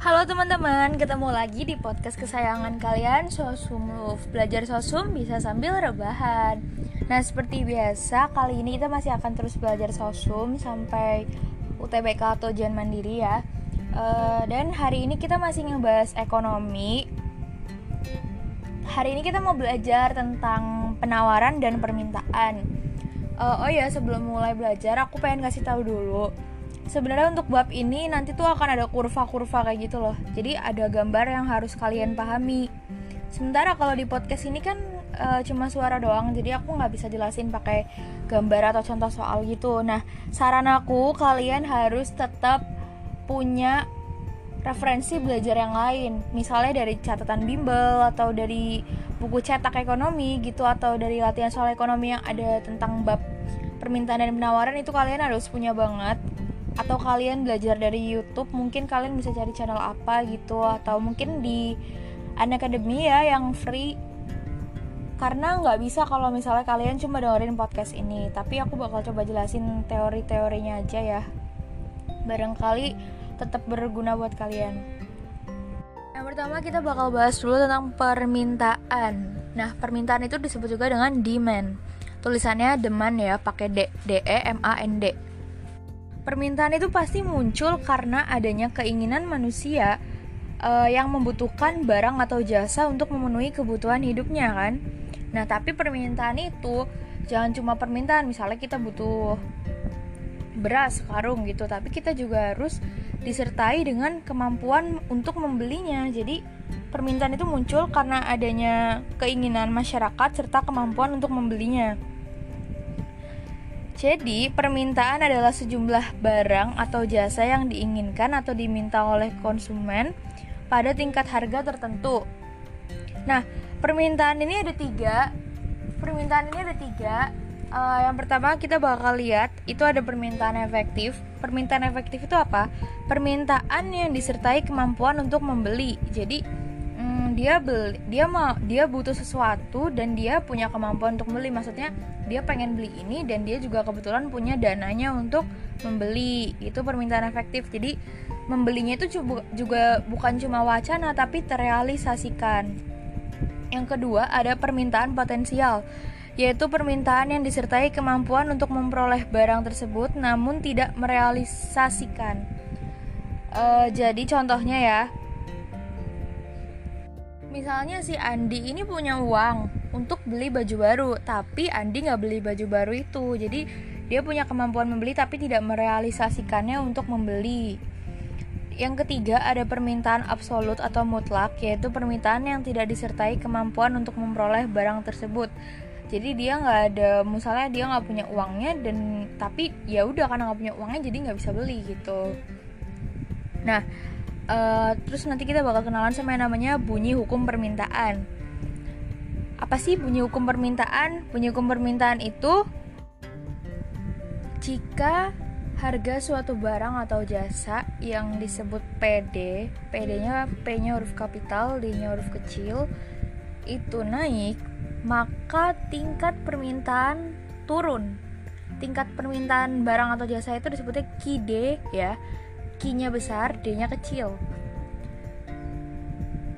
Halo teman-teman, ketemu lagi di podcast kesayangan kalian Sosum Love. Belajar Sosum bisa sambil rebahan. Nah seperti biasa, kali ini kita masih akan terus belajar Sosum Sampai UTBK atau ujian mandiri ya. Uh, Dan hari ini kita masih ngebahas ekonomi. Hari ini kita mau belajar tentang penawaran dan permintaan. Uh, Oh ya, sebelum mulai belajar aku pengen kasih tahu dulu sebenarnya untuk bab ini nanti tuh akan ada kurva-kurva kayak gitu loh. Jadi ada gambar yang harus kalian pahami. Sementara kalau di podcast ini kan uh, cuma suara doang jadi aku nggak bisa jelasin pakai gambar atau contoh soal gitu. Nah saran aku kalian harus tetap punya referensi belajar yang lain. Misalnya dari catatan bimbel atau dari buku cetak ekonomi gitu atau dari latihan soal ekonomi yang ada tentang bab permintaan dan penawaran itu kalian harus punya banget atau kalian belajar dari YouTube mungkin kalian bisa cari channel apa gitu. Atau mungkin di Academy ya yang free. Karena nggak bisa kalau misalnya kalian cuma dengerin podcast ini. Tapi aku bakal coba jelasin teori-teorinya aja ya. Barangkali tetap berguna buat kalian. Yang pertama kita bakal bahas dulu tentang permintaan. Nah permintaan itu disebut juga dengan demand. Tulisannya demand ya pakai D D E M A N D Permintaan itu pasti muncul karena adanya keinginan manusia uh, yang membutuhkan barang atau jasa untuk memenuhi kebutuhan hidupnya kan. Nah, tapi permintaan itu jangan cuma permintaan, misalnya kita butuh beras karung gitu, tapi kita juga harus disertai dengan kemampuan untuk membelinya. Jadi, permintaan itu muncul karena adanya keinginan masyarakat serta kemampuan untuk membelinya. Jadi, permintaan adalah sejumlah barang atau jasa yang diinginkan atau diminta oleh konsumen pada tingkat harga tertentu. Nah, permintaan ini ada tiga. Permintaan ini ada tiga. Uh, yang pertama kita bakal lihat itu ada permintaan efektif. Permintaan efektif itu apa? Permintaan yang disertai kemampuan untuk membeli. Jadi dia beli dia mau dia butuh sesuatu dan dia punya kemampuan untuk beli maksudnya dia pengen beli ini dan dia juga kebetulan punya dananya untuk membeli. Itu permintaan efektif. Jadi membelinya itu juga bukan cuma wacana tapi terrealisasikan. Yang kedua ada permintaan potensial yaitu permintaan yang disertai kemampuan untuk memperoleh barang tersebut namun tidak merealisasikan. Uh, jadi contohnya ya. Misalnya si Andi ini punya uang untuk beli baju baru, tapi Andi nggak beli baju baru itu. Jadi dia punya kemampuan membeli tapi tidak merealisasikannya untuk membeli. Yang ketiga ada permintaan absolut atau mutlak, yaitu permintaan yang tidak disertai kemampuan untuk memperoleh barang tersebut. Jadi dia nggak ada, misalnya dia nggak punya uangnya dan tapi ya udah karena nggak punya uangnya jadi nggak bisa beli gitu. Nah, uh, terus nanti kita bakal kenalan sama yang namanya bunyi hukum permintaan apa sih bunyi hukum permintaan bunyi hukum permintaan itu jika harga suatu barang atau jasa yang disebut PD, PD-nya P-nya huruf kapital, D-nya huruf kecil, itu naik, maka tingkat permintaan turun. Tingkat permintaan barang atau jasa itu disebutnya KID ya. Q-nya besar, D-nya kecil.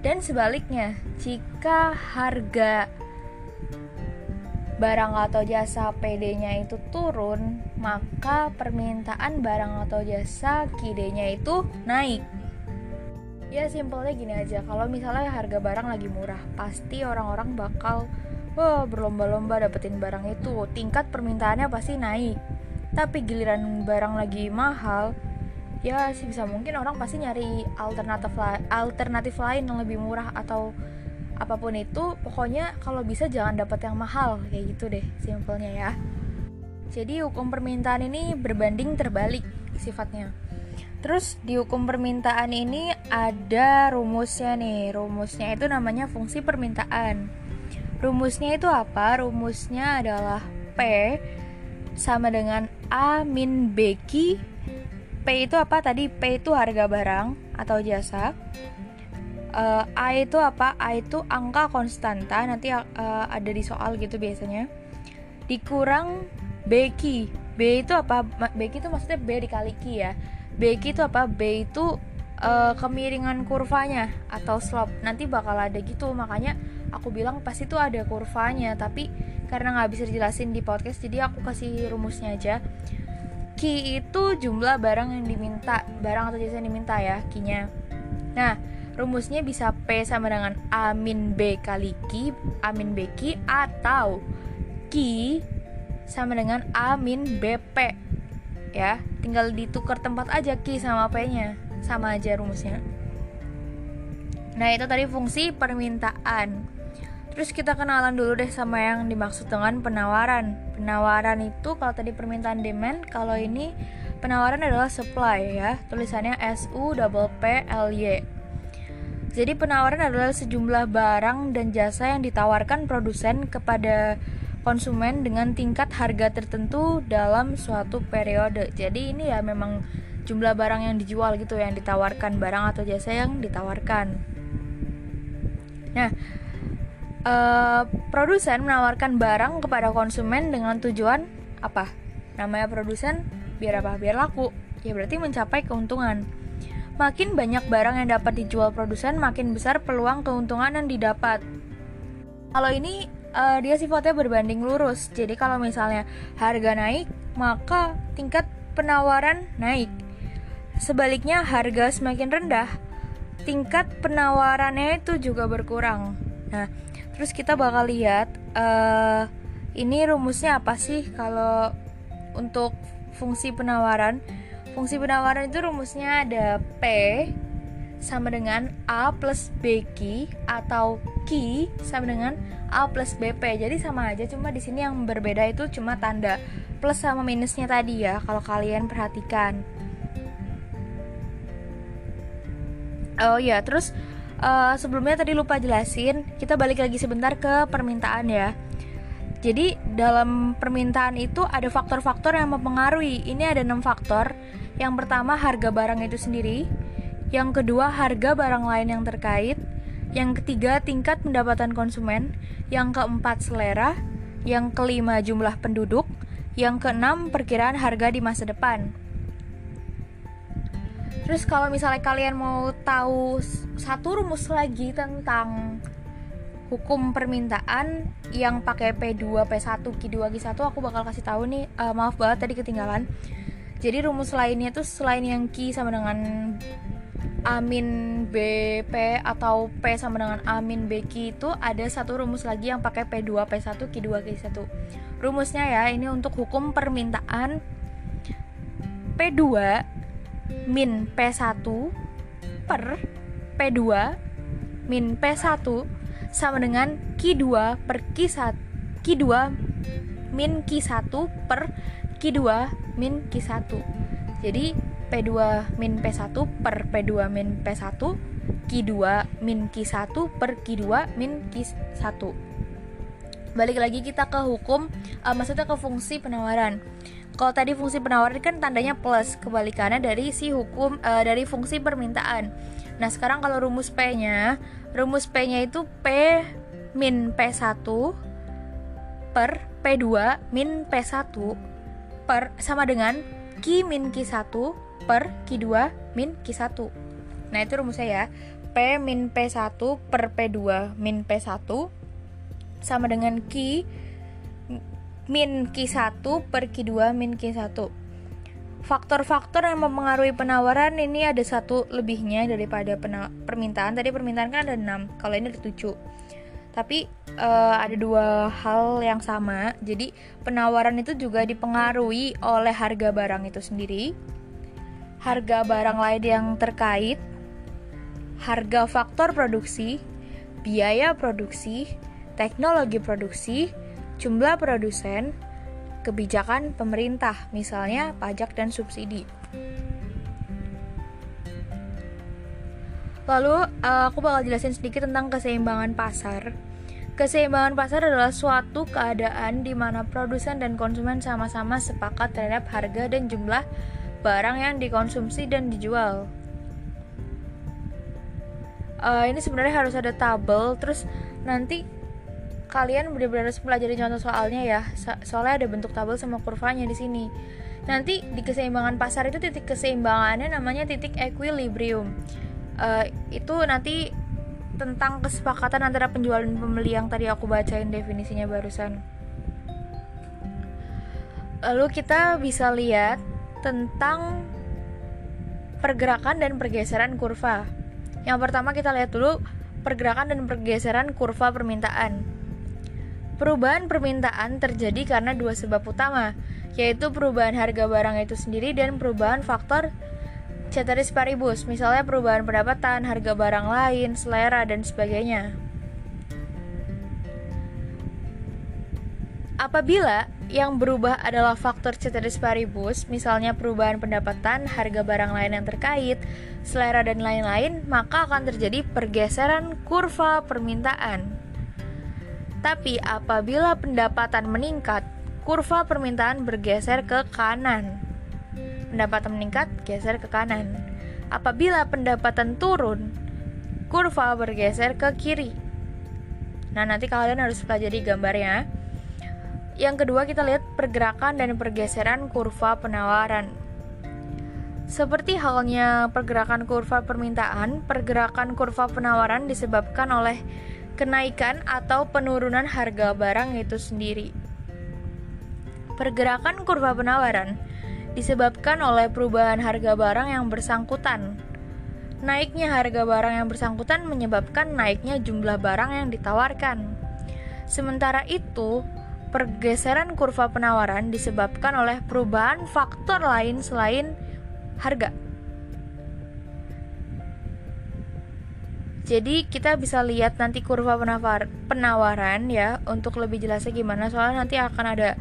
Dan sebaliknya, jika harga barang atau jasa PD-nya itu turun, maka permintaan barang atau jasa KID-nya itu naik. Ya simpelnya gini aja, kalau misalnya harga barang lagi murah, pasti orang-orang bakal wah berlomba-lomba dapetin barang itu. Tingkat permintaannya pasti naik. Tapi giliran barang lagi mahal, ya sih bisa mungkin orang pasti nyari alternatif la alternatif lain yang lebih murah atau apa pun itu. Pokoknya kalau bisa jangan dapat yang mahal kayak gitu deh simpelnya ya. Jadi hukum permintaan ini berbanding terbalik sifatnya. Terus di hukum permintaan ini ada rumusnya nih. Rumusnya itu namanya fungsi permintaan. Rumusnya itu apa? Rumusnya adalah P sama dengan A min B P itu apa tadi? P itu harga barang atau jasa. Uh, A itu apa? A itu angka konstanta nanti uh, ada di soal gitu biasanya. Dikurang Bq. B itu apa? Bq itu maksudnya B dikali Q ya. Bq itu apa? B itu uh, kemiringan kurvanya atau slope nanti bakal ada gitu makanya aku bilang pasti tuh ada kurvanya tapi karena nggak bisa dijelasin di podcast jadi aku kasih rumusnya aja Ki itu jumlah barang yang diminta barang atau jasa yang diminta ya kinya. Nah rumusnya bisa P sama dengan A min B kali Ki A min B Ki atau Ki sama dengan A min BP ya. Tinggal ditukar tempat aja Ki sama P nya sama aja rumusnya. Nah itu tadi fungsi permintaan terus kita kenalan dulu deh sama yang dimaksud dengan penawaran. Penawaran itu kalau tadi permintaan demand kalau ini penawaran adalah supply ya. Tulisannya S U double P L Y. Jadi penawaran adalah sejumlah barang dan jasa yang ditawarkan produsen kepada konsumen dengan tingkat harga tertentu dalam suatu periode. Jadi ini ya memang jumlah barang yang dijual gitu yang ditawarkan barang atau jasa yang ditawarkan. Nah uh, produsen menawarkan barang kepada konsumen dengan tujuan apa? Namanya produsen biar apa? Biar laku. Ya berarti mencapai keuntungan. Makin banyak barang yang dapat dijual produsen makin besar peluang keuntungan yang didapat. Kalau ini uh, dia sifatnya berbanding lurus. Jadi kalau misalnya harga naik maka tingkat penawaran naik. Sebaliknya, harga semakin rendah, tingkat penawarannya itu juga berkurang. Nah, terus kita bakal lihat uh, ini rumusnya apa sih kalau untuk fungsi penawaran? Fungsi penawaran itu rumusnya ada P sama dengan A plus B Q atau Q sama dengan A plus BP. Jadi sama aja, cuma di sini yang berbeda itu cuma tanda plus sama minusnya tadi ya. Kalau kalian perhatikan. Oh iya, terus uh, sebelumnya tadi lupa jelasin, kita balik lagi sebentar ke permintaan ya. Jadi dalam permintaan itu ada faktor-faktor yang mempengaruhi. Ini ada enam faktor. Yang pertama harga barang itu sendiri. Yang kedua harga barang lain yang terkait. Yang ketiga tingkat pendapatan konsumen. Yang keempat selera. Yang kelima jumlah penduduk. Yang keenam perkiraan harga di masa depan. Terus kalau misalnya kalian mau tahu satu rumus lagi tentang hukum permintaan yang pakai P2, P1, Q2, Q1 aku bakal kasih tahu nih. Uh, maaf banget tadi ketinggalan. Jadi rumus lainnya tuh selain yang Q sama dengan Amin BP atau P sama dengan Amin BQ itu ada satu rumus lagi yang pakai P2, P1, Q2, Q1. Rumusnya ya, ini untuk hukum permintaan P2 min P1 per P2 min P1 sama dengan Q2 per Q1 Q2 min Q1 per Q2 min Q1 jadi P2 min P1 per P2 min P1 Q2 min Q1 per Q2 min Q1 balik lagi kita ke hukum uh, maksudnya ke fungsi penawaran kalau tadi fungsi penawaran kan tandanya plus, kebalikannya dari si hukum uh, dari fungsi permintaan. Nah, sekarang kalau rumus P-nya, rumus P-nya itu P min P1 per P2 min P1 per sama dengan Q min Q1 per Q2 min Q1. Nah, itu rumusnya ya. P min P1 per P2 min P1 sama dengan Q min Q1 per Q2 min Q1 faktor-faktor yang mempengaruhi penawaran ini ada satu lebihnya daripada permintaan. Tadi permintaan kan ada 6 kalau ini ada 7 tapi uh, ada dua hal yang sama. Jadi penawaran itu juga dipengaruhi oleh harga barang itu sendiri. Harga barang lain yang terkait harga faktor produksi biaya produksi teknologi produksi jumlah produsen, kebijakan pemerintah, misalnya pajak dan subsidi. Lalu eh, aku bakal jelasin sedikit tentang keseimbangan pasar. Keseimbangan pasar adalah suatu keadaan di mana produsen dan konsumen sama-sama sepakat terhadap harga dan jumlah barang yang dikonsumsi dan dijual. Uh, ini sebenarnya harus ada tabel, terus nanti kalian benar-benar harus pelajari contoh soalnya ya. Soalnya ada bentuk tabel sama kurvanya di sini. Nanti di keseimbangan pasar itu titik keseimbangannya namanya titik equilibrium. Uh, itu nanti tentang kesepakatan antara penjual dan pembeli yang tadi aku bacain definisinya barusan. Lalu kita bisa lihat tentang pergerakan dan pergeseran kurva. Yang pertama kita lihat dulu pergerakan dan pergeseran kurva permintaan. Perubahan permintaan terjadi karena dua sebab utama, yaitu perubahan harga barang itu sendiri dan perubahan faktor ceteris paribus, misalnya perubahan pendapatan, harga barang lain, selera, dan sebagainya. Apabila yang berubah adalah faktor ceteris paribus, misalnya perubahan pendapatan, harga barang lain yang terkait, selera dan lain-lain, maka akan terjadi pergeseran kurva permintaan. Tapi apabila pendapatan meningkat, kurva permintaan bergeser ke kanan. Pendapatan meningkat, geser ke kanan. Apabila pendapatan turun, kurva bergeser ke kiri. Nah, nanti kalian harus pelajari gambarnya. Yang kedua kita lihat pergerakan dan pergeseran kurva penawaran. Seperti halnya pergerakan kurva permintaan, pergerakan kurva penawaran disebabkan oleh kenaikan atau penurunan harga barang itu sendiri. Pergerakan kurva penawaran disebabkan oleh perubahan harga barang yang bersangkutan. Naiknya harga barang yang bersangkutan menyebabkan naiknya jumlah barang yang ditawarkan. Sementara itu, pergeseran kurva penawaran disebabkan oleh perubahan faktor lain selain harga. Jadi kita bisa lihat nanti kurva penawar, penawaran ya untuk lebih jelasnya gimana. Soalnya nanti akan ada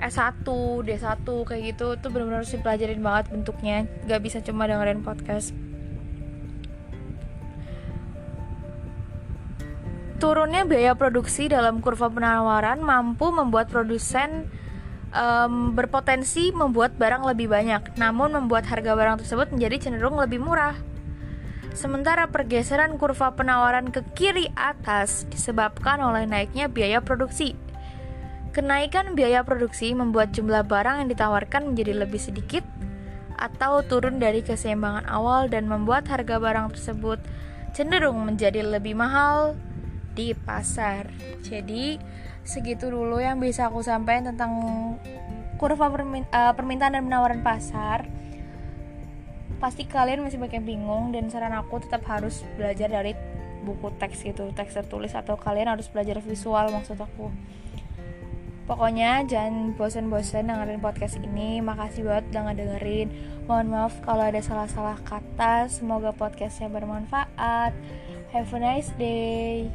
S1, D1 kayak gitu. Itu benar-benar harus dipelajarin banget bentuknya. Gak bisa cuma dengerin podcast. Turunnya biaya produksi dalam kurva penawaran mampu membuat produsen um, berpotensi membuat barang lebih banyak, namun membuat harga barang tersebut menjadi cenderung lebih murah. Sementara pergeseran kurva penawaran ke kiri atas disebabkan oleh naiknya biaya produksi. Kenaikan biaya produksi membuat jumlah barang yang ditawarkan menjadi lebih sedikit atau turun dari keseimbangan awal dan membuat harga barang tersebut cenderung menjadi lebih mahal di pasar. Jadi segitu dulu yang bisa aku sampaikan tentang kurva eh, permintaan dan penawaran pasar. Pasti kalian masih banyak bingung dan saran aku tetap harus belajar dari buku teks gitu, teks tertulis atau kalian harus belajar visual maksud aku. Pokoknya jangan bosen-bosen dengerin podcast ini. Makasih banget udah ngedengerin. Mohon maaf kalau ada salah-salah kata. Semoga podcastnya bermanfaat. Have a nice day